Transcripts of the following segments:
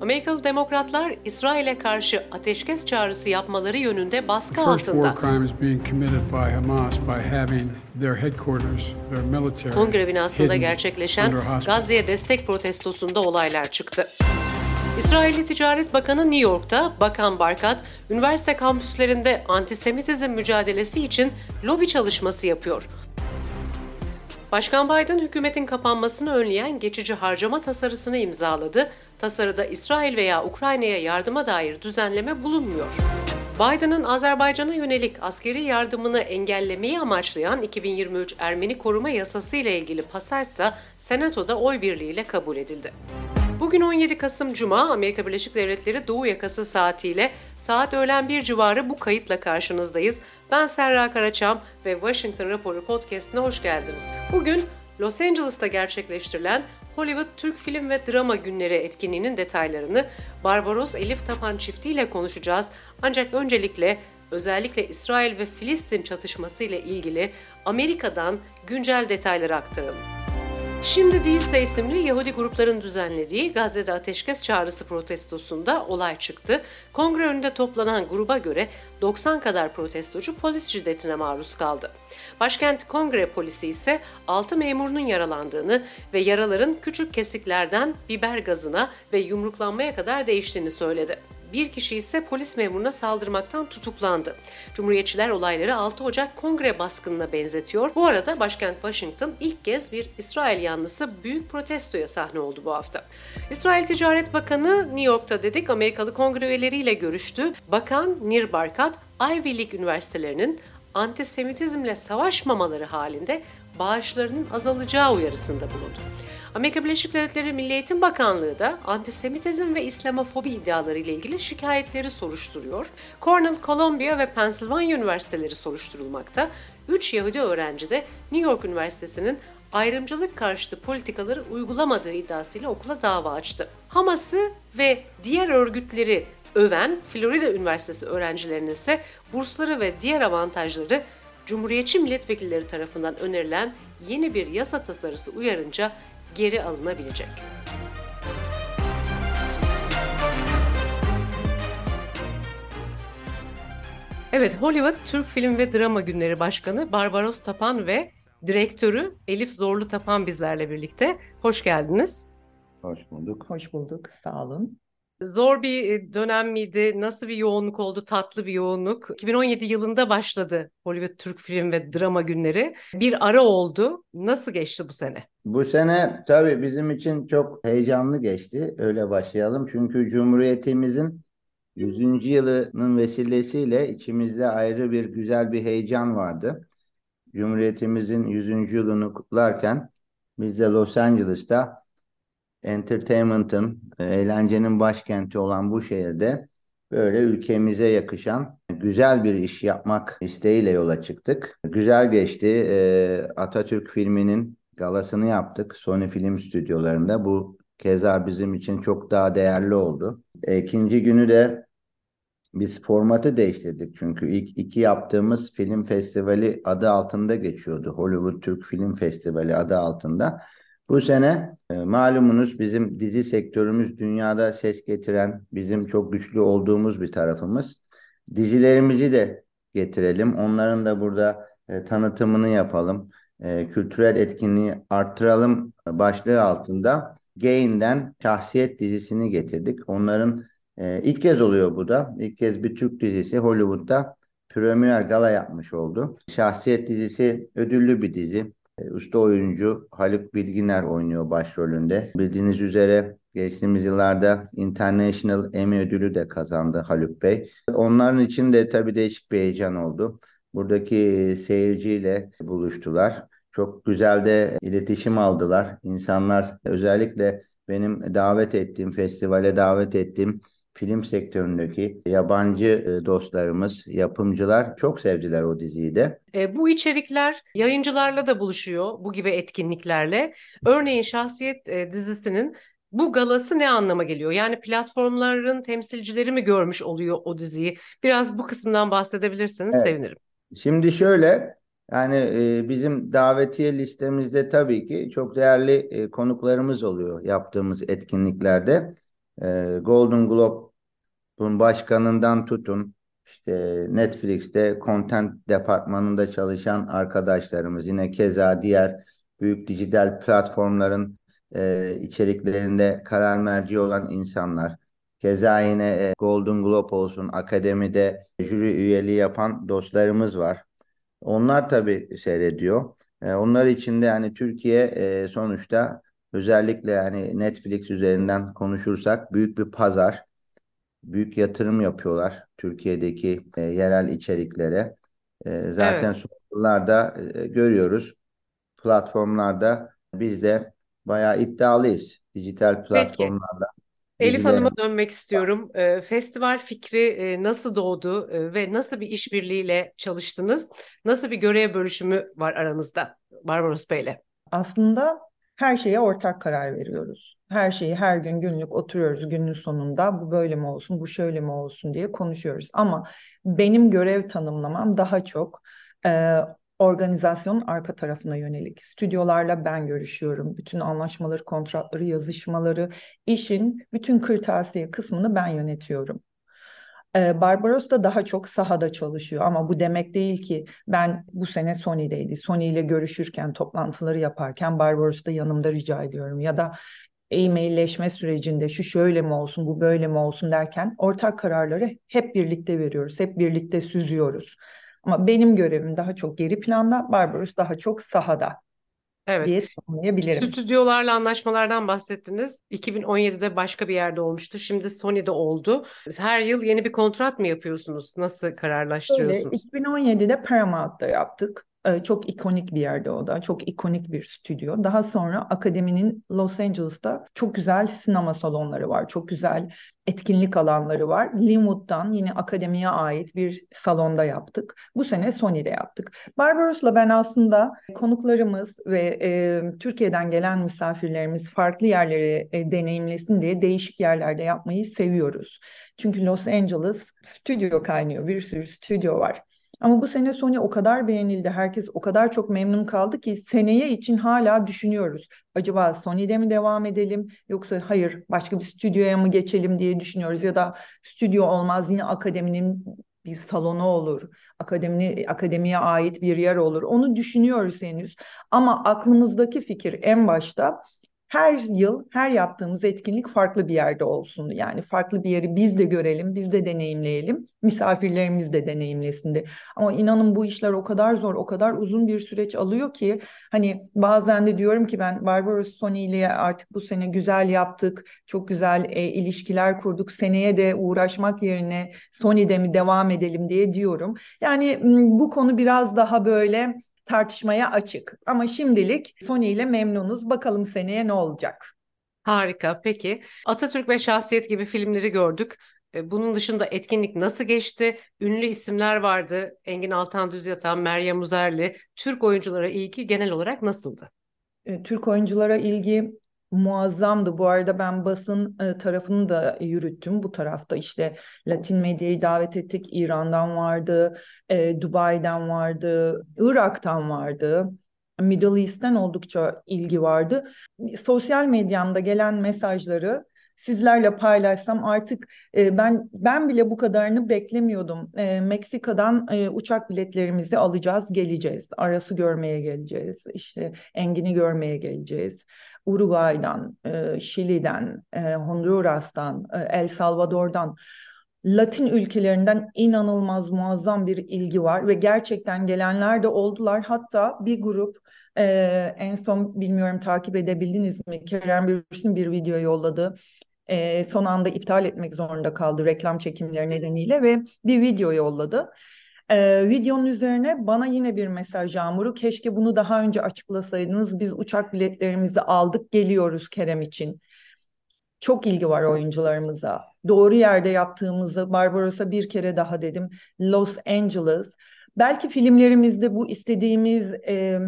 Amerikalı demokratlar İsrail'e karşı ateşkes çağrısı yapmaları yönünde baskı altında. Kongre binasında gerçekleşen. Gazze'ye destek protestosunda olaylar çıktı. İsrailli Ticaret Bakanı New York'ta Bakan Barkat, üniversite kampüslerinde antisemitizm mücadelesi için lobi çalışması yapıyor. Başkan Biden hükümetin kapanmasını önleyen geçici harcama tasarısını imzaladı. Tasarıda İsrail veya Ukrayna'ya yardıma dair düzenleme bulunmuyor. Biden'ın Azerbaycan'a yönelik askeri yardımını engellemeyi amaçlayan 2023 Ermeni koruma yasası ile ilgili pasajsa Senato'da oy birliğiyle kabul edildi. Bugün 17 Kasım Cuma Amerika Birleşik Devletleri Doğu Yakası saatiyle saat öğlen bir civarı bu kayıtla karşınızdayız. Ben Serra Karaçam ve Washington Raporu Podcast'ine hoş geldiniz. Bugün Los Angeles'ta gerçekleştirilen Hollywood Türk Film ve Drama Günleri etkinliğinin detaylarını Barbaros Elif Tapan çiftiyle konuşacağız. Ancak öncelikle özellikle İsrail ve Filistin çatışması ile ilgili Amerika'dan güncel detayları aktaralım. Şimdi Değilse isimli Yahudi grupların düzenlediği Gazze'de ateşkes çağrısı protestosunda olay çıktı. Kongre önünde toplanan gruba göre 90 kadar protestocu polis şiddetine maruz kaldı. Başkent Kongre polisi ise 6 memurunun yaralandığını ve yaraların küçük kesiklerden biber gazına ve yumruklanmaya kadar değiştiğini söyledi. Bir kişi ise polis memuruna saldırmaktan tutuklandı. Cumhuriyetçiler olayları 6 Ocak kongre baskınına benzetiyor. Bu arada başkent Washington ilk kez bir İsrail yanlısı büyük protestoya sahne oldu bu hafta. İsrail Ticaret Bakanı New York'ta dedik Amerikalı kongre üyeleriyle görüştü. Bakan Nir Barkat, Ivy League üniversitelerinin antisemitizmle savaşmamaları halinde bağışlarının azalacağı uyarısında bulundu. Amerika Birleşik Devletleri Milli Eğitim Bakanlığı da antisemitizm ve İslamofobi iddiaları ile ilgili şikayetleri soruşturuyor. Cornell, Columbia ve Pennsylvania üniversiteleri soruşturulmakta. 3 Yahudi öğrenci de New York Üniversitesi'nin ayrımcılık karşıtı politikaları uygulamadığı iddiasıyla okula dava açtı. Hamas'ı ve diğer örgütleri öven Florida Üniversitesi öğrencilerinin ise bursları ve diğer avantajları Cumhuriyetçi milletvekilleri tarafından önerilen yeni bir yasa tasarısı uyarınca geri alınabilecek. Evet, Hollywood Türk Film ve Drama Günleri Başkanı Barbaros Tapan ve direktörü Elif Zorlu Tapan bizlerle birlikte. Hoş geldiniz. Hoş bulduk. Hoş bulduk, sağ olun. Zor bir e, dönem miydi? Nasıl bir yoğunluk oldu? Tatlı bir yoğunluk. 2017 yılında başladı Hollywood Türk Film ve Drama Günleri. Bir ara oldu. Nasıl geçti bu sene? Bu sene tabii bizim için çok heyecanlı geçti. Öyle başlayalım. Çünkü Cumhuriyetimizin 100. yılının vesilesiyle içimizde ayrı bir güzel bir heyecan vardı. Cumhuriyetimizin 100. yılını kutlarken biz de Los Angeles'ta entertainment'ın, e, eğlencenin başkenti olan bu şehirde böyle ülkemize yakışan güzel bir iş yapmak isteğiyle yola çıktık. Güzel geçti. E, Atatürk filminin galasını yaptık Sony Film stüdyolarında. Bu keza bizim için çok daha değerli oldu. E, ikinci günü de biz formatı değiştirdik çünkü ilk iki yaptığımız film festivali adı altında geçiyordu. Hollywood Türk Film Festivali adı altında. Bu sene e, malumunuz bizim dizi sektörümüz dünyada ses getiren, bizim çok güçlü olduğumuz bir tarafımız. Dizilerimizi de getirelim. Onların da burada e, tanıtımını yapalım. E, kültürel etkinliği arttıralım başlığı altında Gain'den Şahsiyet dizisini getirdik. Onların ilk kez oluyor bu da. İlk kez bir Türk dizisi Hollywood'da premier gala yapmış oldu. Şahsiyet dizisi ödüllü bir dizi. E, usta oyuncu Haluk Bilginer oynuyor başrolünde. Bildiğiniz üzere geçtiğimiz yıllarda International Emmy ödülü de kazandı Haluk Bey. Onların için de tabii değişik bir heyecan oldu. Buradaki seyirciyle buluştular. Çok güzel de iletişim aldılar. İnsanlar özellikle benim davet ettiğim, festivale davet ettiğim film sektöründeki yabancı e, dostlarımız, yapımcılar çok sevdiler o diziyi de. E, bu içerikler yayıncılarla da buluşuyor bu gibi etkinliklerle. Örneğin Şahsiyet e, dizisinin bu galası ne anlama geliyor? Yani platformların temsilcileri mi görmüş oluyor o diziyi? Biraz bu kısımdan bahsedebilirseniz Evet. sevinirim. Şimdi şöyle yani e, bizim davetiye listemizde tabii ki çok değerli e, konuklarımız oluyor yaptığımız etkinliklerde. E, Golden Globe'un başkanından tutun işte Netflix'te content departmanında çalışan arkadaşlarımız yine keza diğer büyük dijital platformların e, içeriklerinde karar merci olan insanlar keza yine e, Golden Globe olsun akademide jüri üyeliği yapan dostlarımız var. Onlar tabii seyrediyor. E, onlar için de yani Türkiye e, sonuçta özellikle yani Netflix üzerinden konuşursak büyük bir pazar. Büyük yatırım yapıyorlar Türkiye'deki e, yerel içeriklere. E, zaten Evet. son yıllarda e, görüyoruz platformlarda biz de bayağı iddialıyız. Dijital Peki. platformlarda Elif Hanım'a dönmek istiyorum. Ee, festival fikri e, nasıl doğdu e, ve nasıl bir işbirliğiyle çalıştınız? Nasıl bir görev bölüşümü var aranızda Barbaros Bey'le? Aslında her şeye ortak karar veriyoruz. Her şeyi her gün günlük oturuyoruz günün sonunda bu böyle mi olsun, bu şöyle mi olsun diye konuşuyoruz. Ama benim görev tanımlamam daha çok e, organizasyonun arka tarafına yönelik. Stüdyolarla ben görüşüyorum. Bütün anlaşmaları, kontratları, yazışmaları, işin bütün kırtasiye kısmını ben yönetiyorum. Barbaros da daha çok sahada çalışıyor ama bu demek değil ki ben bu sene Sony'deydi. Sony ile görüşürken, toplantıları yaparken Barbaros'u da yanımda rica ediyorum. Ya da e-mailleşme sürecinde şu şöyle mi olsun, bu böyle mi olsun derken ortak kararları hep birlikte veriyoruz, hep birlikte süzüyoruz. Ama benim görevim daha çok geri planda, Barbaros daha çok sahada Evet. diye tanımlayabilirim. Stüdyolarla anlaşmalardan bahsettiniz. 2017'de başka bir yerde olmuştu. Şimdi Sony'de oldu. Her yıl yeni bir kontrat mı yapıyorsunuz? Nasıl Öyle kararlaştırıyorsunuz? 2017'de Paramount'ta yaptık. Ee, Çok ikonik bir yerde o da. Çok ikonik bir stüdyo. Daha sonra akademinin Los Angeles'ta çok güzel sinema salonları var. Çok güzel etkinlik alanları var. Linwood'dan yine akademiye ait bir salonda yaptık. Bu sene Sony'de yaptık. Barbaros'la ben aslında konuklarımız ve e, Türkiye'den gelen misafirlerimiz farklı yerleri e, deneyimlesin diye değişik yerlerde yapmayı seviyoruz. Çünkü Los Angeles stüdyo kaynıyor. Bir sürü stüdyo var. Ama bu sene Sony o kadar beğenildi, herkes o kadar çok memnun kaldı ki seneye için hala düşünüyoruz. Acaba Sony'de mi devam edelim yoksa hayır başka bir stüdyoya mı geçelim diye düşünüyoruz ya da stüdyo olmaz yine akademinin bir salonu olur, akademi, akademiye ait bir yer olur. Onu düşünüyoruz henüz. Ama aklımızdaki fikir en başta her yıl her yaptığımız etkinlik farklı bir yerde olsun. Yani farklı bir yeri biz de görelim, biz de deneyimleyelim, misafirlerimiz de deneyimlesin de. Ama inanın bu işler o kadar zor, o kadar uzun bir süreç alıyor ki hani bazen de diyorum ki ben Barbaros Sony ile artık bu sene güzel yaptık, çok güzel e, ilişkiler kurduk. Seneye de uğraşmak yerine Sony'de mi devam edelim diye diyorum. Yani bu konu biraz daha böyle tartışmaya açık. Ama şimdilik Sony ile memnunuz. Bakalım seneye ne olacak? Harika. Peki Atatürk ve Şahsiyet gibi filmleri gördük. E, Bunun dışında etkinlik nasıl geçti? Ünlü isimler vardı. Engin Altan Düz Yatan, Meryem Uzerli. Türk oyunculara ilgi genel olarak nasıldı? E, Türk oyunculara ilgi muazzamdı. Bu arada ben basın e, tarafını da yürüttüm. Bu tarafta işte Latin medyayı davet ettik. İran'dan vardı, e, Dubai'den vardı, Irak'tan vardı. Middle East'ten oldukça ilgi vardı. Sosyal medyamda gelen mesajları sizlerle paylaşsam artık e, ben ben bile bu kadarını beklemiyordum. E, Meksika'dan e, uçak biletlerimizi alacağız, geleceğiz. Aras'ı görmeye geleceğiz. İşte Engin'i görmeye geleceğiz. Uruguay'dan, e, Şili'den, e, Honduras'tan, e, El Salvador'dan Latin ülkelerinden inanılmaz muazzam bir ilgi var ve gerçekten gelenler de oldular. Hatta bir grup e, en son bilmiyorum takip edebildiniz mi? Kerem Bürsin bir video yolladı. E, son anda iptal etmek zorunda kaldı reklam çekimleri nedeniyle ve bir video yolladı. Ee, videonun üzerine bana yine bir mesaj yağmuru. Keşke bunu daha önce açıklasaydınız. Biz uçak biletlerimizi aldık, geliyoruz Kerem için. Çok ilgi var oyuncularımıza. Doğru yerde yaptığımızı Barbaros'a bir kere daha dedim. Los Angeles. Belki filmlerimizde bu istediğimiz e,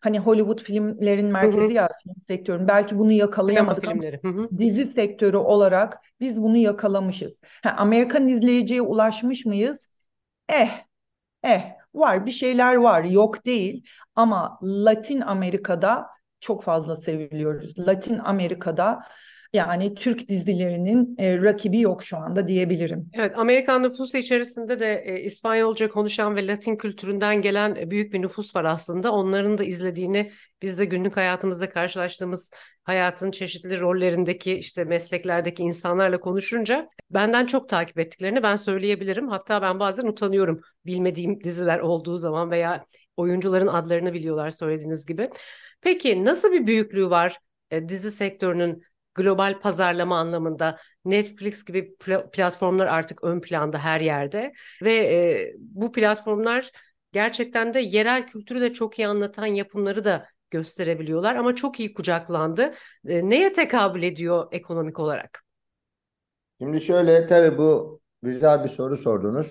hani Hollywood filmlerin merkezi hı. ya film sektörün. Belki bunu Sinema yakalayamadık ama filmleri. Hı hı. dizi sektörü olarak biz bunu yakalamışız. Ha, Amerikan izleyiciye ulaşmış mıyız? Eh, eh var bir şeyler var yok değil ama Latin Amerika'da çok fazla seviliyoruz. Latin Amerika'da Yani Türk dizilerinin e, rakibi yok şu anda diyebilirim. Evet, Amerikan nüfusu içerisinde de e, İspanyolca konuşan ve Latin kültüründen gelen e, büyük bir nüfus var aslında. Onların da izlediğini biz de günlük hayatımızda karşılaştığımız hayatın çeşitli rollerindeki işte mesleklerdeki insanlarla konuşunca benden çok takip ettiklerini ben söyleyebilirim. Hatta ben bazen utanıyorum bilmediğim diziler olduğu zaman veya oyuncuların adlarını biliyorlar söylediğiniz gibi. Peki nasıl bir büyüklüğü var e, dizi sektörünün global pazarlama anlamında Netflix gibi pl- platformlar artık ön planda her yerde ve e, bu platformlar gerçekten de yerel kültürü de çok iyi anlatan yapımları da gösterebiliyorlar ama çok iyi kucaklandı. E, neye tekabül ediyor ekonomik olarak? Şimdi şöyle tabii bu güzel bir soru sordunuz.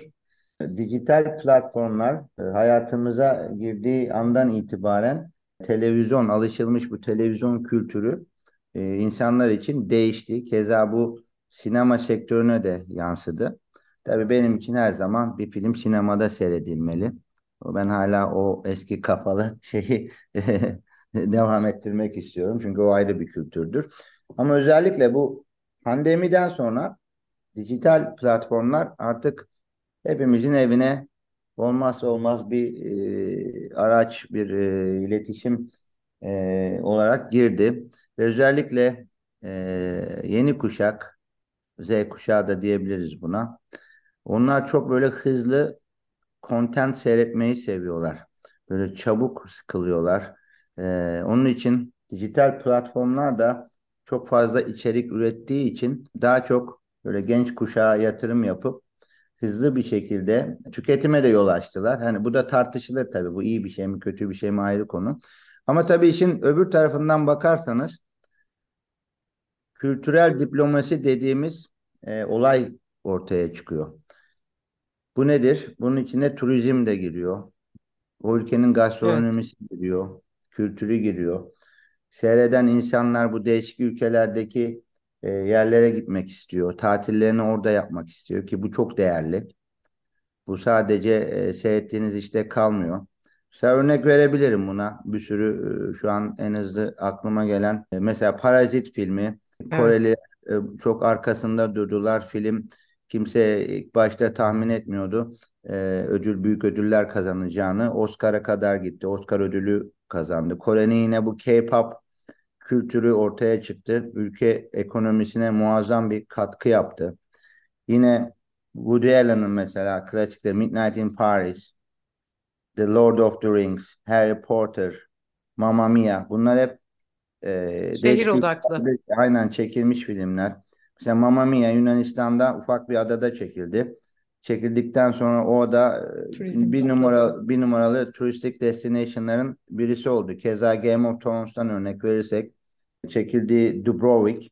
Dijital platformlar e, hayatımıza girdiği andan itibaren televizyon, alışılmış bu televizyon kültürü e, insanlar için değişti. Keza bu sinema sektörüne de yansıdı. Tabii benim için her zaman bir film sinemada seyredilmeli. Ben hala o eski kafalı şeyi devam ettirmek istiyorum. Çünkü o ayrı bir kültürdür. Ama özellikle bu pandemiden sonra dijital platformlar artık hepimizin evine olmazsa olmaz bir e, araç, bir e, iletişim e, olarak girdi. Ve özellikle e, yeni kuşak, Z kuşağı da diyebiliriz buna. Onlar çok böyle hızlı content seyretmeyi seviyorlar. Böyle çabuk sıkılıyorlar. E, onun için dijital platformlar da çok fazla içerik ürettiği için daha çok böyle genç kuşağa yatırım yapıp hızlı bir şekilde tüketime de yol açtılar. Hani bu da tartışılır tabii. Bu iyi bir şey mi, kötü bir şey mi ayrı konu. Ama tabii işin öbür tarafından bakarsanız kültürel diplomasi dediğimiz e, olay ortaya çıkıyor. Bu nedir? Bunun içine turizm de giriyor. O ülkenin gastronomisi evet. giriyor. Kültürü giriyor. Seyreden insanlar bu değişik ülkelerdeki e, yerlere gitmek istiyor. Tatillerini orada yapmak istiyor ki bu çok değerli. Bu sadece e, seyrettiğiniz işte kalmıyor. Mesela örnek verebilirim buna. Bir sürü e, şu an en hızlı aklıma gelen e, mesela Parazit filmi. Evet. Koreli e, çok arkasında durdular. Film kimse ilk başta tahmin etmiyordu. Ödül büyük ödüller kazanacağını. Oscar'a kadar gitti. Oscar ödülü kazandı. Kore'nin yine bu K-pop kültürü ortaya çıktı. Ülke ekonomisine muazzam bir katkı yaptı. Yine Woody Allen'ın mesela klasikte Midnight in Paris, The Lord of the Rings, Harry Potter, Mamma Mia bunlar hep e, şehir odaklı. Aynen çekilmiş filmler. Mesela Mamma Mia Yunanistan'da ufak bir adada çekildi. Çekildikten sonra o da e, Turizm bir numara bir numaralı turistik destination'ların birisi oldu. Keza Game of Thrones'tan örnek verirsek çekildiği Dubrovnik,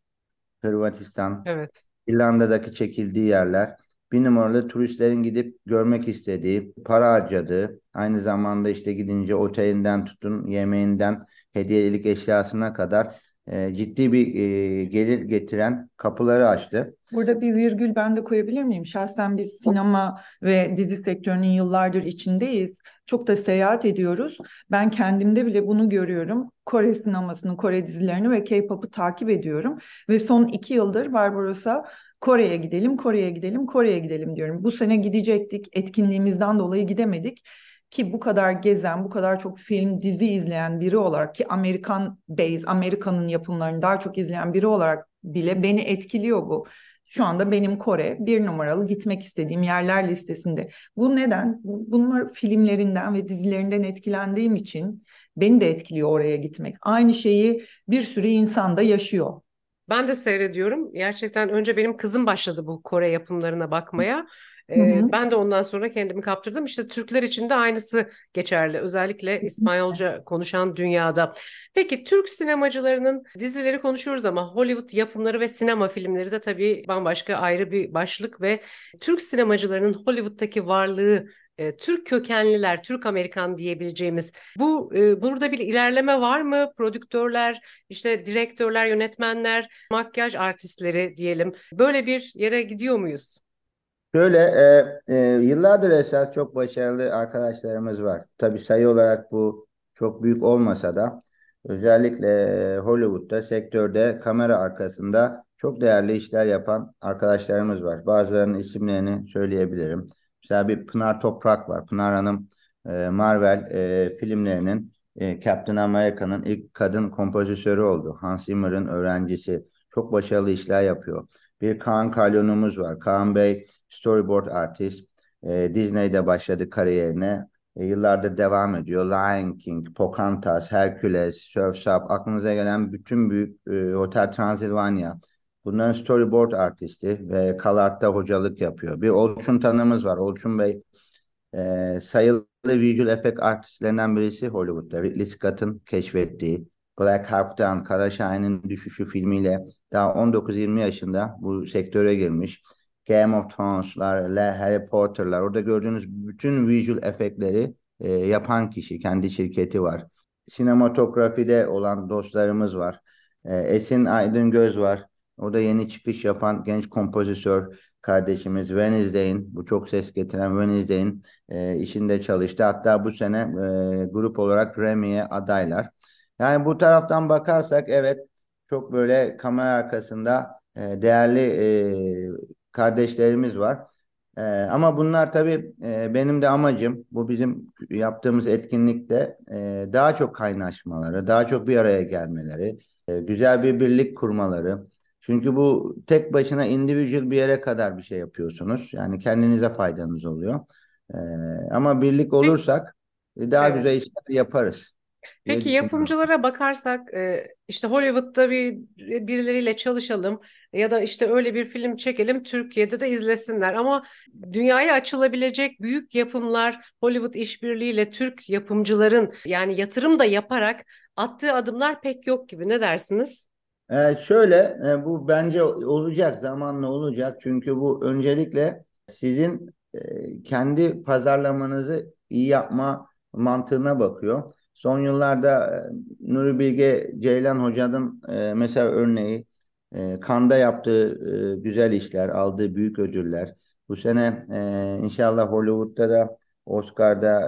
Hırvatistan, evet. İrlanda'daki çekildiği yerler bir numaralı turistlerin gidip görmek istediği, para harcadığı, aynı zamanda işte gidince otelinden tutun, yemeğinden, hediyelik eşyasına kadar e, ciddi bir e, gelir getiren kapıları açtı. Burada bir virgül ben de koyabilir miyim? Şahsen biz sinema ve dizi sektörünün yıllardır içindeyiz. Çok da seyahat ediyoruz. Ben kendimde bile bunu görüyorum. Kore sinemasını, Kore dizilerini ve K-pop'u takip ediyorum. Ve son iki yıldır Barbaros'a Kore'ye gidelim, Kore'ye gidelim, Kore'ye gidelim diyorum. Bu sene gidecektik, etkinliğimizden dolayı gidemedik ki bu kadar gezen, bu kadar çok film, dizi izleyen biri olarak ki Amerikan base, Amerika'nın yapımlarını daha çok izleyen biri olarak bile beni etkiliyor bu. Şu anda benim Kore bir numaralı gitmek istediğim yerler listesinde. Bu neden? Bunlar filmlerinden ve dizilerinden etkilendiğim için beni de etkiliyor oraya gitmek. Aynı şeyi bir sürü insan da yaşıyor. Ben de seyrediyorum. Gerçekten önce benim kızım başladı bu Kore yapımlarına bakmaya. Ee, ben de ondan sonra kendimi kaptırdım. İşte Türkler için de aynısı geçerli. Özellikle İspanyolca konuşan dünyada. Peki Türk sinemacılarının dizileri konuşuyoruz ama Hollywood yapımları ve sinema filmleri de tabii bambaşka ayrı bir başlık ve Türk sinemacılarının Hollywood'daki varlığı e, Türk kökenliler, Türk Amerikan diyebileceğimiz bu e, burada bir ilerleme var mı? Prodüktörler, işte direktörler, yönetmenler, makyaj artistleri diyelim. Böyle bir yere gidiyor muyuz? Şöyle e, e, yıllardır esas çok başarılı arkadaşlarımız var. Tabii sayı olarak bu çok büyük olmasa da Özellikle Hollywood'da, sektörde, kamera arkasında çok değerli işler yapan arkadaşlarımız var. Bazılarının isimlerini söyleyebilirim. Mesela bir Pınar Toprak var. Pınar Hanım e, Marvel e, filmlerinin e, Captain America'nın ilk kadın kompozitörü oldu. Hans Zimmer'ın öğrencisi. Çok başarılı işler yapıyor. Bir Kaan Kalyon'umuz var. Kaan Bey storyboard artist. E, Disney'de başladı kariyerine. E, yıllardır devam ediyor. Lion King, Pocahontas, Hercules, Surf's Up, aklınıza gelen bütün büyük e, Hotel Transylvania. Bunların storyboard artisti ve Kalart'ta hocalık yapıyor. Bir Olçun tanımız var. Olçun Bey e, sayılı visual effect artistlerinden birisi Hollywood'da. Ridley Scott'ın keşfettiği Black Hawk Down, Kara Şahin'in düşüşü filmiyle daha 19-20 yaşında bu sektöre girmiş. Game of Thrones'lar, Harry Potter'lar orada gördüğünüz bütün visual efektleri e, yapan kişi, kendi şirketi var. Sinematografide olan dostlarımız var. E, Esin Aydın Göz var. O da yeni çıkış yapan genç kompozitör kardeşimiz Wednesday'in, bu çok ses getiren Wednesday'in e, işinde çalıştı. Hatta bu sene e, grup olarak Grammy'ye adaylar. Yani bu taraftan bakarsak evet çok böyle kamera arkasında e, değerli e, kardeşlerimiz var. E, ama bunlar tabii e, benim de amacım bu bizim yaptığımız etkinlikte e, daha çok kaynaşmaları, daha çok bir araya gelmeleri, e, güzel bir birlik kurmaları. Çünkü bu tek başına individual bir yere kadar bir şey yapıyorsunuz. Yani kendinize faydanız oluyor. E, ama birlik olursak e, daha evet. güzel işler yaparız. Peki yapımcılara bakarsak e, işte Hollywood'da bir birileriyle çalışalım ya da işte öyle bir film çekelim Türkiye'de de izlesinler ama dünyaya açılabilecek büyük yapımlar Hollywood işbirliğiyle Türk yapımcıların yani yatırım da yaparak attığı adımlar pek yok gibi ne dersiniz? Ee, şöyle e, bu bence olacak zamanla olacak çünkü bu öncelikle sizin e, kendi pazarlamanızı iyi yapma mantığına bakıyor. Son yıllarda e, Nuri Bilge Ceylan Hoca'nın e, mesela örneği e, Kanda yaptığı e, güzel işler, aldığı büyük ödüller. Bu sene e, inşallah Hollywood'da da Oscar'da,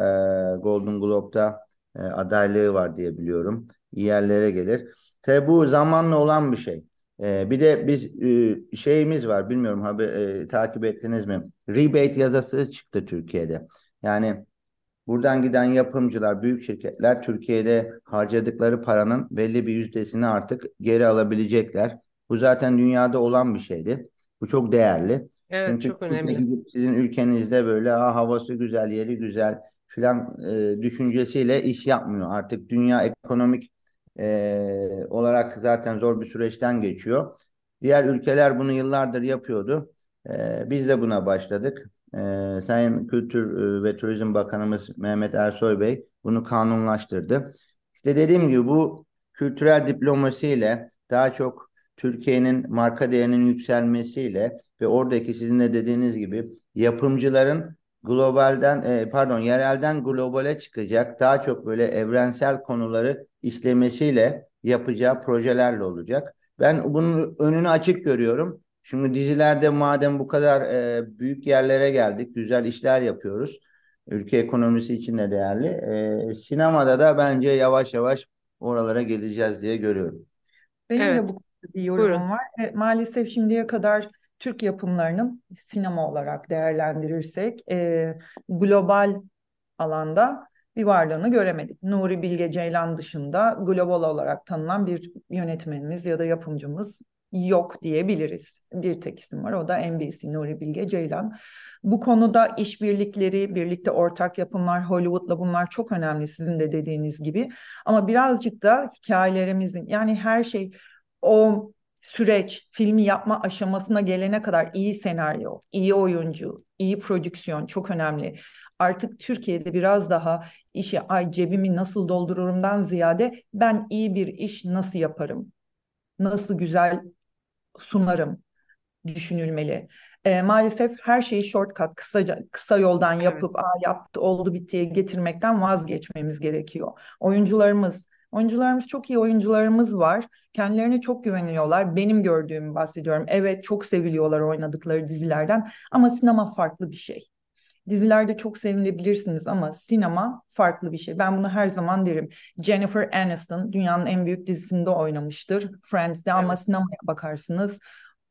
e, Golden Globe'da e, adaylığı var diye biliyorum. İyi yerlere gelir. Tabi bu zamanla olan bir şey. E, bir de biz e, şeyimiz var bilmiyorum haber e, takip ettiniz mi? Rebate yazısı çıktı Türkiye'de. Yani Buradan giden yapımcılar, büyük şirketler Türkiye'de harcadıkları paranın belli bir yüzdesini artık geri alabilecekler. Bu zaten dünyada olan bir şeydi. Bu çok değerli. Evet Çünkü çok önemli. Gidip sizin ülkenizde böyle ha, havası güzel, yeri güzel filan e, düşüncesiyle iş yapmıyor. Artık dünya ekonomik e, olarak zaten zor bir süreçten geçiyor. Diğer ülkeler bunu yıllardır yapıyordu. E, biz de buna başladık e, Sayın Kültür ve Turizm Bakanımız Mehmet Ersoy Bey bunu kanunlaştırdı. İşte dediğim gibi bu kültürel diplomasiyle daha çok Türkiye'nin marka değerinin yükselmesiyle ve oradaki sizin de dediğiniz gibi yapımcıların globalden pardon yerelden globale çıkacak daha çok böyle evrensel konuları işlemesiyle yapacağı projelerle olacak. Ben bunun önünü açık görüyorum. Şimdi dizilerde madem bu kadar e, büyük yerlere geldik, güzel işler yapıyoruz. Ülke ekonomisi için de değerli. E, sinemada da bence yavaş yavaş oralara geleceğiz diye görüyorum. Benim evet. de bu bir yorumum Buyurun. var. E, maalesef şimdiye kadar Türk yapımlarının sinema olarak değerlendirirsek e, global alanda bir varlığını göremedik. Nuri Bilge Ceylan dışında global olarak tanınan bir yönetmenimiz ya da yapımcımız yok diyebiliriz. Bir tek isim var o da NBC Nuri Bilge Ceylan. Bu konuda işbirlikleri, birlikte ortak yapımlar Hollywood'la bunlar çok önemli sizin de dediğiniz gibi. Ama birazcık da hikayelerimizin yani her şey o süreç filmi yapma aşamasına gelene kadar iyi senaryo, iyi oyuncu, iyi prodüksiyon çok önemli. Artık Türkiye'de biraz daha işi ay cebimi nasıl doldururumdan ziyade ben iyi bir iş nasıl yaparım? Nasıl güzel sunarım düşünülmeli. E, maalesef her şeyi shortcut, kısaca, kısa yoldan yapıp evet. Aa, yaptı, oldu bittiye getirmekten vazgeçmemiz gerekiyor. Oyuncularımız, oyuncularımız çok iyi oyuncularımız var. Kendilerine çok güveniyorlar. Benim gördüğümü bahsediyorum. Evet çok seviliyorlar oynadıkları dizilerden ama sinema farklı bir şey. Dizilerde çok sevilebilirsiniz ama sinema farklı bir şey. Ben bunu her zaman derim. Jennifer Aniston dünyanın en büyük dizisinde oynamıştır. Friends'de evet. ama sinemaya bakarsınız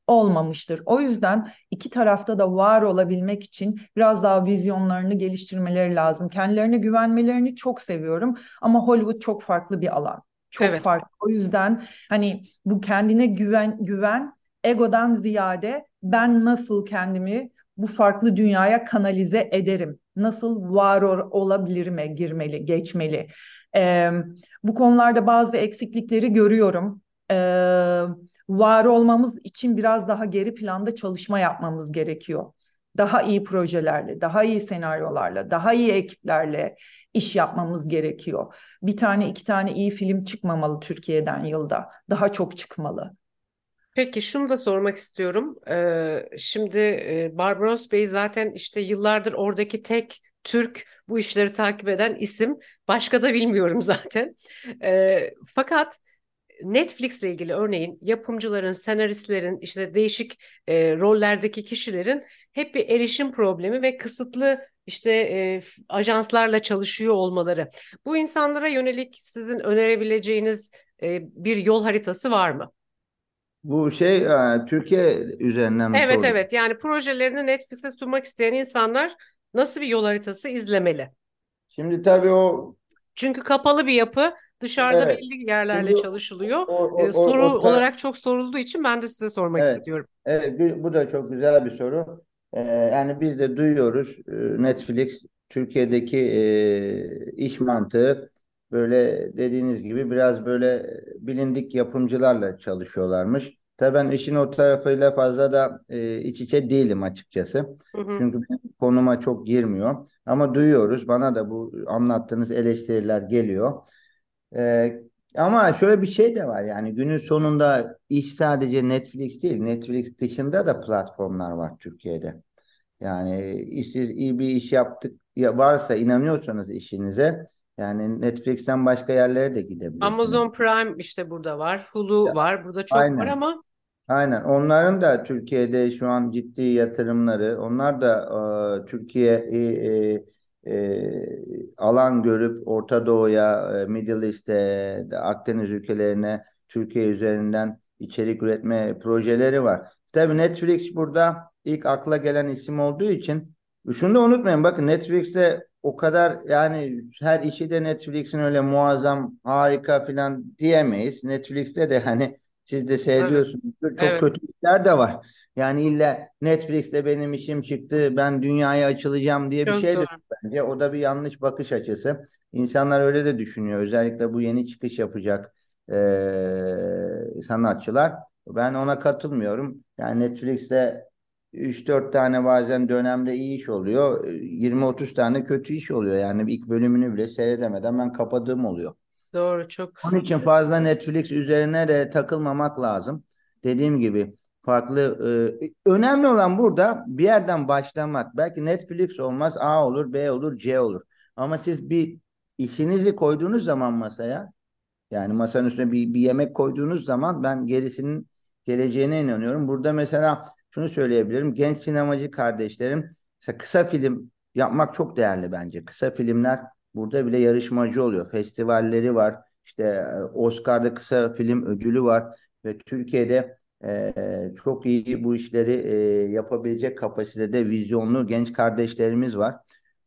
olmamıştır. O yüzden iki tarafta da var olabilmek için biraz daha vizyonlarını geliştirmeleri lazım. Kendilerine güvenmelerini çok seviyorum ama Hollywood çok farklı bir alan. Çok evet. farklı. O yüzden hani bu kendine güven güven egodan ziyade ben nasıl kendimi bu farklı dünyaya kanalize ederim? Nasıl var olabilirime girmeli, geçmeli? Ee, bu konularda bazı eksiklikleri görüyorum. Ee, var olmamız için biraz daha geri planda çalışma yapmamız gerekiyor. Daha iyi projelerle, daha iyi senaryolarla, daha iyi ekiplerle iş yapmamız gerekiyor. Bir tane iki tane iyi film çıkmamalı Türkiye'den yılda. Daha çok çıkmalı. Peki şunu da sormak istiyorum. Ee, şimdi e, Barbaros Bey zaten işte yıllardır oradaki tek Türk bu işleri takip eden isim. Başka da bilmiyorum zaten. Ee, fakat Netflix ile ilgili örneğin yapımcıların, senaristlerin, işte değişik e, rollerdeki kişilerin hep bir erişim problemi ve kısıtlı işte e, ajanslarla çalışıyor olmaları. Bu insanlara yönelik sizin önerebileceğiniz e, bir yol haritası var mı? Bu şey e, Türkiye üzerinden mi Evet sordun? evet yani projelerini Netflix'e sunmak isteyen insanlar nasıl bir yol haritası izlemeli? Şimdi tabii o Çünkü kapalı bir yapı dışarıda Evet. belli yerlerle Şimdi çalışılıyor. o, o, o, soru o, olarak çok sorulduğu için ben de size sormak Evet. istiyorum. Evet, bu, da çok güzel bir soru. Ee, yani biz de duyuyoruz e, Netflix Türkiye'deki e, iş mantığı böyle dediğiniz gibi biraz böyle bilindik yapımcılarla çalışıyorlarmış. Tabii ben işin o tarafıyla fazla da e, iç içe değilim açıkçası. Hı hı. Çünkü benim konuma çok girmiyor. Ama duyuyoruz. Bana da bu anlattığınız eleştiriler geliyor. Ee, ama şöyle bir şey de var yani günün sonunda iş sadece Netflix değil. Netflix dışında da platformlar var Türkiye'de. Yani siz iyi bir iş yaptık ya varsa inanıyorsanız işinize yani Netflix'ten başka yerlere de gidebilirsiniz. Amazon Prime işte burada var. Hulu var. Burada çok Aynen. var ama Aynen. Onların da Türkiye'de şu an ciddi yatırımları, onlar da e, Türkiye'yi e, e, alan görüp Orta Doğu'ya, e, Middle East'e, Akdeniz ülkelerine Türkiye üzerinden içerik üretme projeleri var. Tabii Netflix burada ilk akla gelen isim olduğu için şunu da unutmayın bakın Netflix'te o kadar yani her işi de Netflix'in öyle muazzam harika filan diyemeyiz. Netflix'te de hani siz de seyrediyorsunuzdur. Çok Evet. kötü işler de var. Yani illa Netflix'te benim işim çıktı, ben dünyaya açılacağım diye bir çok şey de bence. O da bir yanlış bakış açısı. İnsanlar öyle de düşünüyor. Özellikle bu yeni çıkış yapacak eee, sanatçılar. Ben ona katılmıyorum. Yani Netflix'te 3-4 tane bazen dönemde iyi iş oluyor. 20-30 tane kötü iş oluyor. Yani ilk bölümünü bile seyredemeden ben kapadığım oluyor. Doğru çok. Onun için fazla Netflix üzerine de takılmamak lazım. Dediğim gibi farklı e, önemli olan burada bir yerden başlamak. Belki Netflix olmaz A olur, B olur, C olur. Ama siz bir işinizi koyduğunuz zaman masaya yani masanın üstüne bir, bir yemek koyduğunuz zaman ben gerisinin geleceğine inanıyorum. Burada mesela şunu söyleyebilirim. Genç sinemacı kardeşlerim mesela kısa film yapmak çok değerli bence. Kısa filmler burada bile yarışmacı oluyor. Festivalleri var. İşte e, Oscar'da kısa film ödülü var ve Türkiye'de e, çok iyi bu işleri e, yapabilecek kapasitede vizyonlu genç kardeşlerimiz var.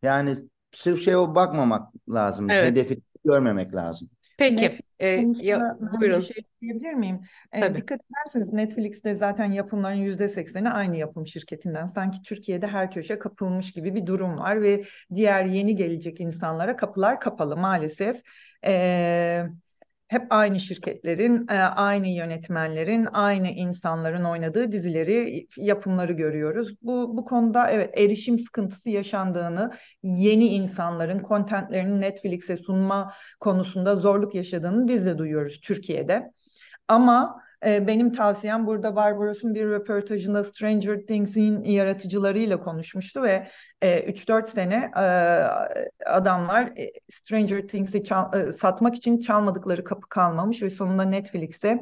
Yani sırf şey o bakmamak lazım. Evet. Hedefi görmemek lazım. Peki. Netflix e, ya, hani bir buyurun. şey diyebilir miyim? Tabii. dikkat ederseniz Netflix'te zaten yapımların yüzde sekseni aynı yapım şirketinden. Sanki Türkiye'de her köşe kapılmış gibi bir durum var ve diğer yeni gelecek insanlara kapılar kapalı maalesef. Ee, hep aynı şirketlerin, e, aynı yönetmenlerin, aynı insanların oynadığı dizileri, yapımları görüyoruz. Bu bu konuda evet erişim sıkıntısı yaşandığını, yeni insanların kontentlerini Netflix'e sunma konusunda zorluk yaşadığını biz de duyuyoruz Türkiye'de. Ama e, benim tavsiyem burada Barbaros'un bir röportajında Stranger Things'in yaratıcılarıyla konuşmuştu ve e, 3-4 sene e, adamlar e, Stranger Things'i çal- e, satmak için çalmadıkları kapı kalmamış ve sonunda Netflix'e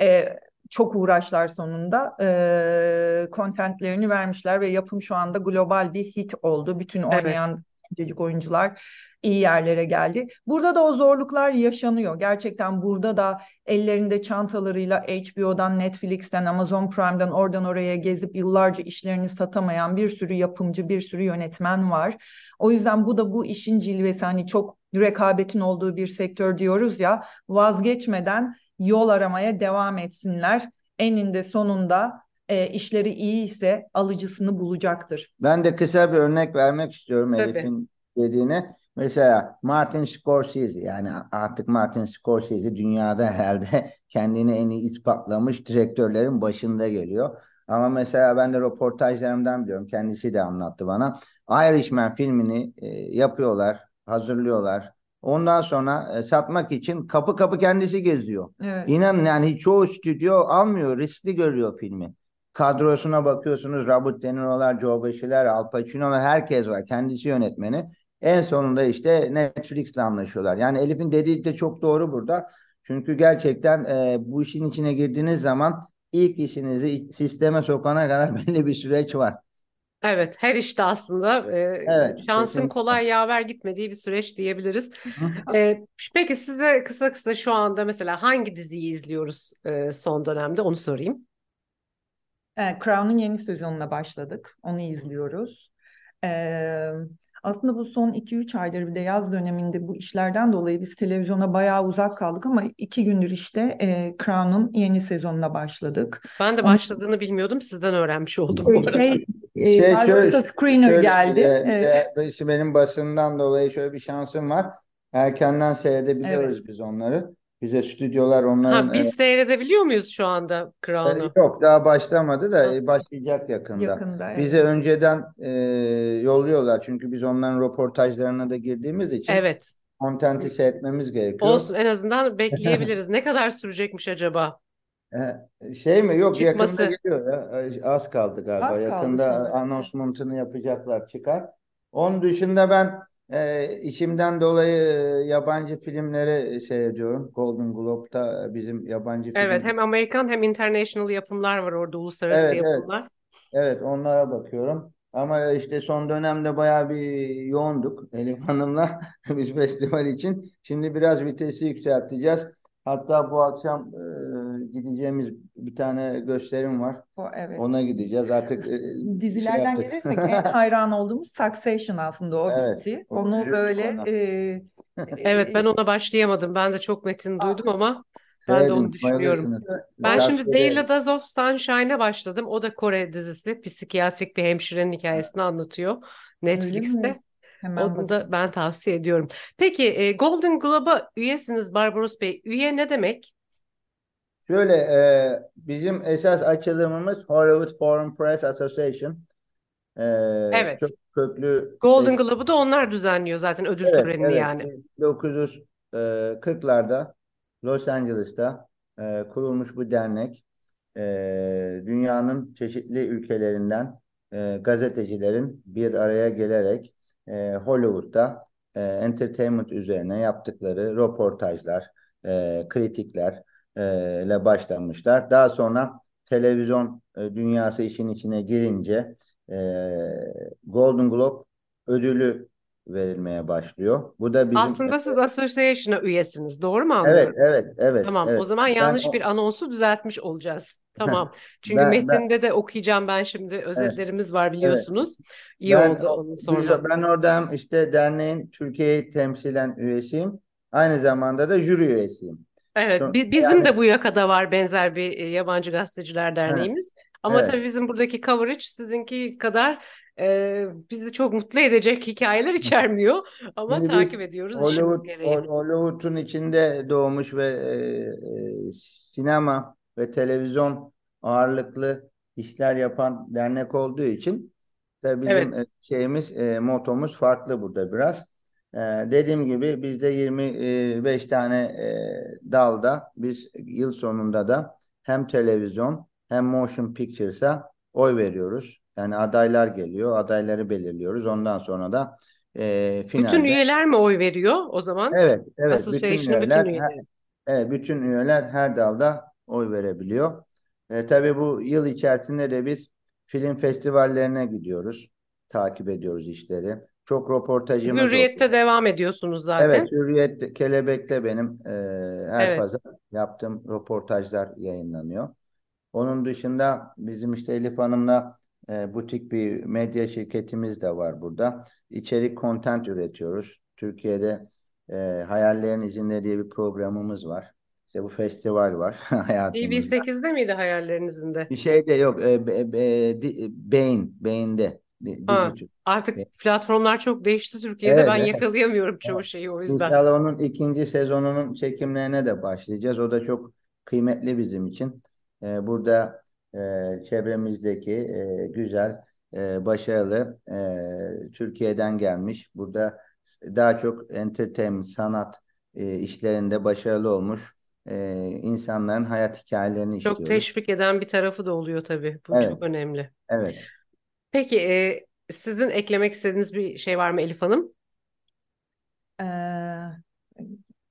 e, çok uğraşlar sonunda e, contentlerini vermişler ve yapım şu anda global bir hit oldu. Bütün oynayan. Gencecik oyuncular iyi yerlere geldi. Burada da o zorluklar yaşanıyor. Gerçekten burada da ellerinde çantalarıyla HBO'dan, Netflix'ten, Amazon Prime'dan oradan oraya gezip yıllarca işlerini satamayan bir sürü yapımcı, bir sürü yönetmen var. O yüzden bu da bu işin cilvesi. Hani çok rekabetin olduğu bir sektör diyoruz ya vazgeçmeden yol aramaya devam etsinler. Eninde sonunda e, işleri iyi ise alıcısını bulacaktır. Ben de kısa bir örnek vermek istiyorum Elif'in dediğine. Mesela Martin Scorsese yani artık Martin Scorsese dünyada herhalde kendini en iyi ispatlamış direktörlerin başında geliyor. Ama mesela ben de röportajlarımdan biliyorum. Kendisi de anlattı bana. Irishman filmini e, yapıyorlar, hazırlıyorlar. Ondan sonra e, satmak için kapı kapı kendisi geziyor. Evet. İnanın yani çoğu stüdyo almıyor, riskli görüyor filmi. Kadrosuna bakıyorsunuz Robert De Niro'lar, Joe Pesci'ler, Al Pacino'lar herkes var. Kendisi yönetmeni. En sonunda işte Netflix'le anlaşıyorlar. Yani Elif'in dediği de çok doğru burada. Çünkü gerçekten e, bu işin içine girdiğiniz zaman ilk işinizi sisteme sokana kadar belli bir süreç var. Evet, her işte aslında e, evet, şansın kesinlikle. kolay yaver gitmediği bir süreç diyebiliriz. e, peki size kısa kısa şu anda mesela hangi diziyi izliyoruz e, son dönemde onu sorayım. E, Crown'un yeni sezonuna başladık. Onu izliyoruz. E, aslında bu son 2-3 aydır bir de yaz döneminde bu işlerden dolayı biz televizyona bayağı uzak kaldık ama iki gündür işte e, Crown'un yeni sezonuna başladık. Ben de başladığını Onu... bilmiyordum. Sizden öğrenmiş oldum. Şey, e, şey, şöyle, Screener şöyle, geldi. E, evet. benim basından dolayı şöyle bir şansım var. Erkenden seyredebiliyoruz evet. biz onları. Bize stüdyolar onların... Ha, biz e, seyredebiliyor muyuz şu anda Crown'u? E, yok daha başlamadı da ha. başlayacak yakında. yakında evet. Bize önceden e, yolluyorlar çünkü biz onların röportajlarına da girdiğimiz için evet. kontenti seyretmemiz gerekiyor. Olsun en azından bekleyebiliriz. ne kadar sürecekmiş acaba? E, şey mi? Yok Çıkması. yakında geliyor ya. E, az kaldı galiba. Az yakında kaldı anonsmentını yapacaklar çıkar. Onun dışında ben e, işimden dolayı e, yabancı filmleri seyrediyorum. Golden Globe'da bizim yabancı film. Evet hem Amerikan hem international yapımlar var orada uluslararası evet, yapımlar. Evet. evet onlara bakıyorum. Ama işte son dönemde bayağı bir yoğunduk Elif Hanım'la biz festival için. Şimdi biraz vitesi yükselteceğiz. Hatta bu akşam e, gideceğimiz bir tane gösterim var. O, evet. Ona gideceğiz artık. E, şey Dizilerden şey gelirsek en hayran olduğumuz Succession aslında o evet, bitti. O Onu böyle e, Evet ben ona başlayamadım. Ben de çok metin duydum ama ben de onu düşünüyorum. Ben Biraz şimdi Daily Days of Sunshine'a başladım. O da Kore dizisi. Psikiyatrik bir hemşirenin hikayesini anlatıyor Netflix'te. Hemen Onu da ben tavsiye ediyorum. Peki e, Golden Globe'a üyesiniz Barbaros Bey. Üye ne demek? Şöyle e, bizim esas açılımımız Hollywood Foreign Press Association. E, evet. Çok köklü. Golden Globe'u da onlar düzenliyor zaten ödül evet, törenini evet. yani. 1940'larda e, Los Angeles'ta e, kurulmuş bu dernek e, dünyanın çeşitli ülkelerinden e, gazetecilerin bir araya gelerek e, Hollywood'da e, entertainment üzerine yaptıkları röportajlar, e, kritikler e, ile başlamışlar. Daha sonra televizyon e, dünyası işin içine girince e, Golden Globe ödülü verilmeye başlıyor. Bu da bizim Aslında siz association'a üyesiniz. Doğru mu anlıyorum? Evet, evet, evet. Tamam. Evet. O zaman yanlış ben, bir anonsu düzeltmiş olacağız. Tamam. Çünkü ben, metinde ben, de okuyacağım ben şimdi özetlerimiz evet, var biliyorsunuz. Evet. İyi ben, oldu onun sonra. Ben orada hem işte derneğin Türkiye'yi temsilen üyesiyim. Aynı zamanda da jüri üyesiyim. Evet, bizim yani, de bu yakada var benzer bir e, yabancı gazeteciler derneğimiz. Evet, Ama evet. tabii bizim buradaki coverage sizinki kadar e, bizi çok mutlu edecek hikayeler içermiyor. Ama Şimdi takip ediyoruz Hollywood, Hollywood'un içinde doğmuş ve e, e, sinema ve televizyon ağırlıklı işler yapan dernek olduğu için tabii bizim evet. şeyimiz, e, motomuz farklı burada biraz. E, dediğim gibi bizde 25 tane e, dalda biz yıl sonunda da hem televizyon hem motion pictures'a oy veriyoruz. Yani adaylar geliyor, adayları belirliyoruz. Ondan sonra da e, finalde... Bütün üyeler mi oy veriyor o zaman? Evet, evet. Bütün üyeler, bütün üyeler, her, evet, bütün üyeler her dalda oy verebiliyor. E, tabii bu yıl içerisinde de biz film festivallerine gidiyoruz. Takip ediyoruz işleri. Çok röportajımız Hürriyet'te oluyor. devam ediyorsunuz zaten. Evet, Hürriyet Kelebek'te benim e, her Evet. pazar yaptığım röportajlar yayınlanıyor. Onun dışında bizim işte Elif Hanım'la e, butik bir medya şirketimiz de var burada. İçerik content üretiyoruz. Türkiye'de e, Hayallerin İzinde diye bir programımız var. İşte bu festival var hayatımızda. TV8'de miydi hayallerinizin de? Bir şey de yok. E, be, be, di- Beyin, Beyin'de. Di- Ha, Digital. artık platformlar çok değişti Türkiye'de. Evet, Ben evet. yakalayamıyorum çoğu Evet. şeyi o yüzden. İnşallah onun ikinci sezonunun çekimlerine de başlayacağız. O da çok kıymetli bizim için. Ee, burada e, çevremizdeki e, güzel, e, başarılı e, Türkiye'den gelmiş. Burada daha çok entertainment, sanat e, işlerinde başarılı olmuş e, insanların hayat hikayelerini Çok işliyoruz. teşvik eden bir tarafı da oluyor tabii. Bu Evet. çok önemli. Evet. Peki e, sizin eklemek istediğiniz bir şey var mı Elif Hanım? Ee,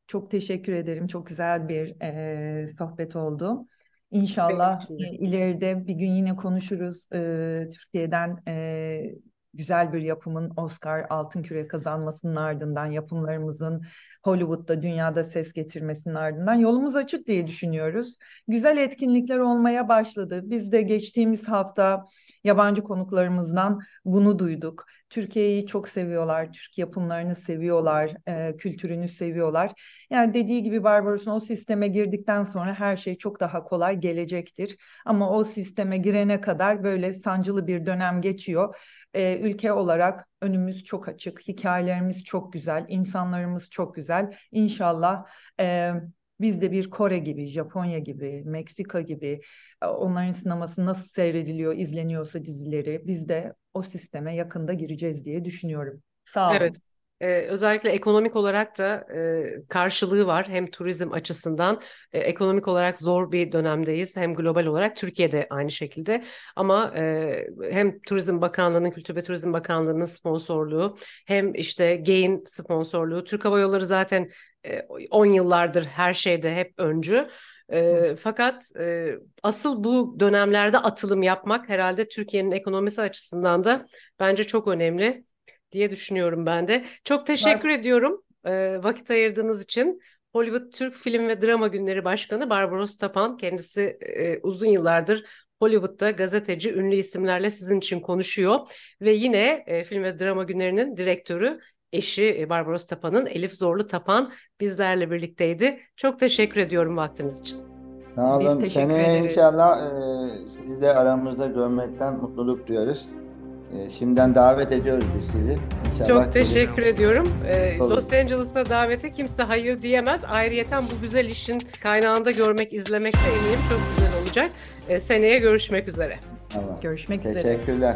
çok teşekkür ederim. Çok güzel bir e, sohbet oldu. İnşallah e, ileride bir gün yine konuşuruz. Ee, Türkiye'den e, güzel bir yapımın Oscar Altın Küre kazanmasının ardından yapımlarımızın Hollywood'da, dünyada ses getirmesinin ardından yolumuz açık diye düşünüyoruz. Güzel etkinlikler olmaya başladı. Biz de geçtiğimiz hafta yabancı konuklarımızdan bunu duyduk. Türkiye'yi çok seviyorlar, Türk yapımlarını seviyorlar, e, kültürünü seviyorlar. Yani dediği gibi Barbaros'un o sisteme girdikten sonra her şey çok daha kolay gelecektir. Ama o sisteme girene kadar böyle sancılı bir dönem geçiyor. E, ülke olarak önümüz çok açık, hikayelerimiz çok güzel, insanlarımız çok güzel. İnşallah e, biz de bir Kore gibi, Japonya gibi, Meksika gibi e, onların sineması nasıl seyrediliyor, izleniyorsa dizileri biz de o sisteme yakında gireceğiz diye düşünüyorum. Sağ olun. Evet. Ee, özellikle ekonomik olarak da e, karşılığı var. Hem turizm açısından e, ekonomik olarak zor bir dönemdeyiz. Hem global olarak Türkiye'de aynı şekilde. Ama e, hem Turizm Bakanlığı'nın, Kültür ve Turizm Bakanlığı'nın sponsorluğu hem işte GEİ'nin sponsorluğu. Türk Hava Yolları zaten e, 10 yıllardır her şeyde hep öncü. E, fakat e, asıl bu dönemlerde atılım yapmak herhalde Türkiye'nin ekonomisi açısından da bence çok önemli diye düşünüyorum ben de. Çok teşekkür ediyorum e, vakit ayırdığınız için. Hollywood Türk Film ve Drama Günleri Başkanı Barbaros Tapan kendisi e, uzun yıllardır Hollywood'da gazeteci, ünlü isimlerle sizin için konuşuyor ve yine e, Film ve Drama Günleri'nin direktörü eşi e, Barbaros Tapan'ın Elif Zorlu Tapan bizlerle birlikteydi. Çok teşekkür ediyorum vaktiniz için. Sağ Biz olun. teşekkür Seneye ederiz. inşallah e, sizi de aramızda görmekten mutluluk duyuyoruz. E, şimdiden davet ediyoruz biz sizi. İnşallah Çok teşekkür ediyorum. Ee, Olur. Los Angeles'a davete kimse hayır diyemez. Ayrıyeten bu güzel işin kaynağında görmek, izlemek de eminim çok güzel olacak. Ee, seneye görüşmek üzere. Tamam. Görüşmek üzere. Teşekkürler.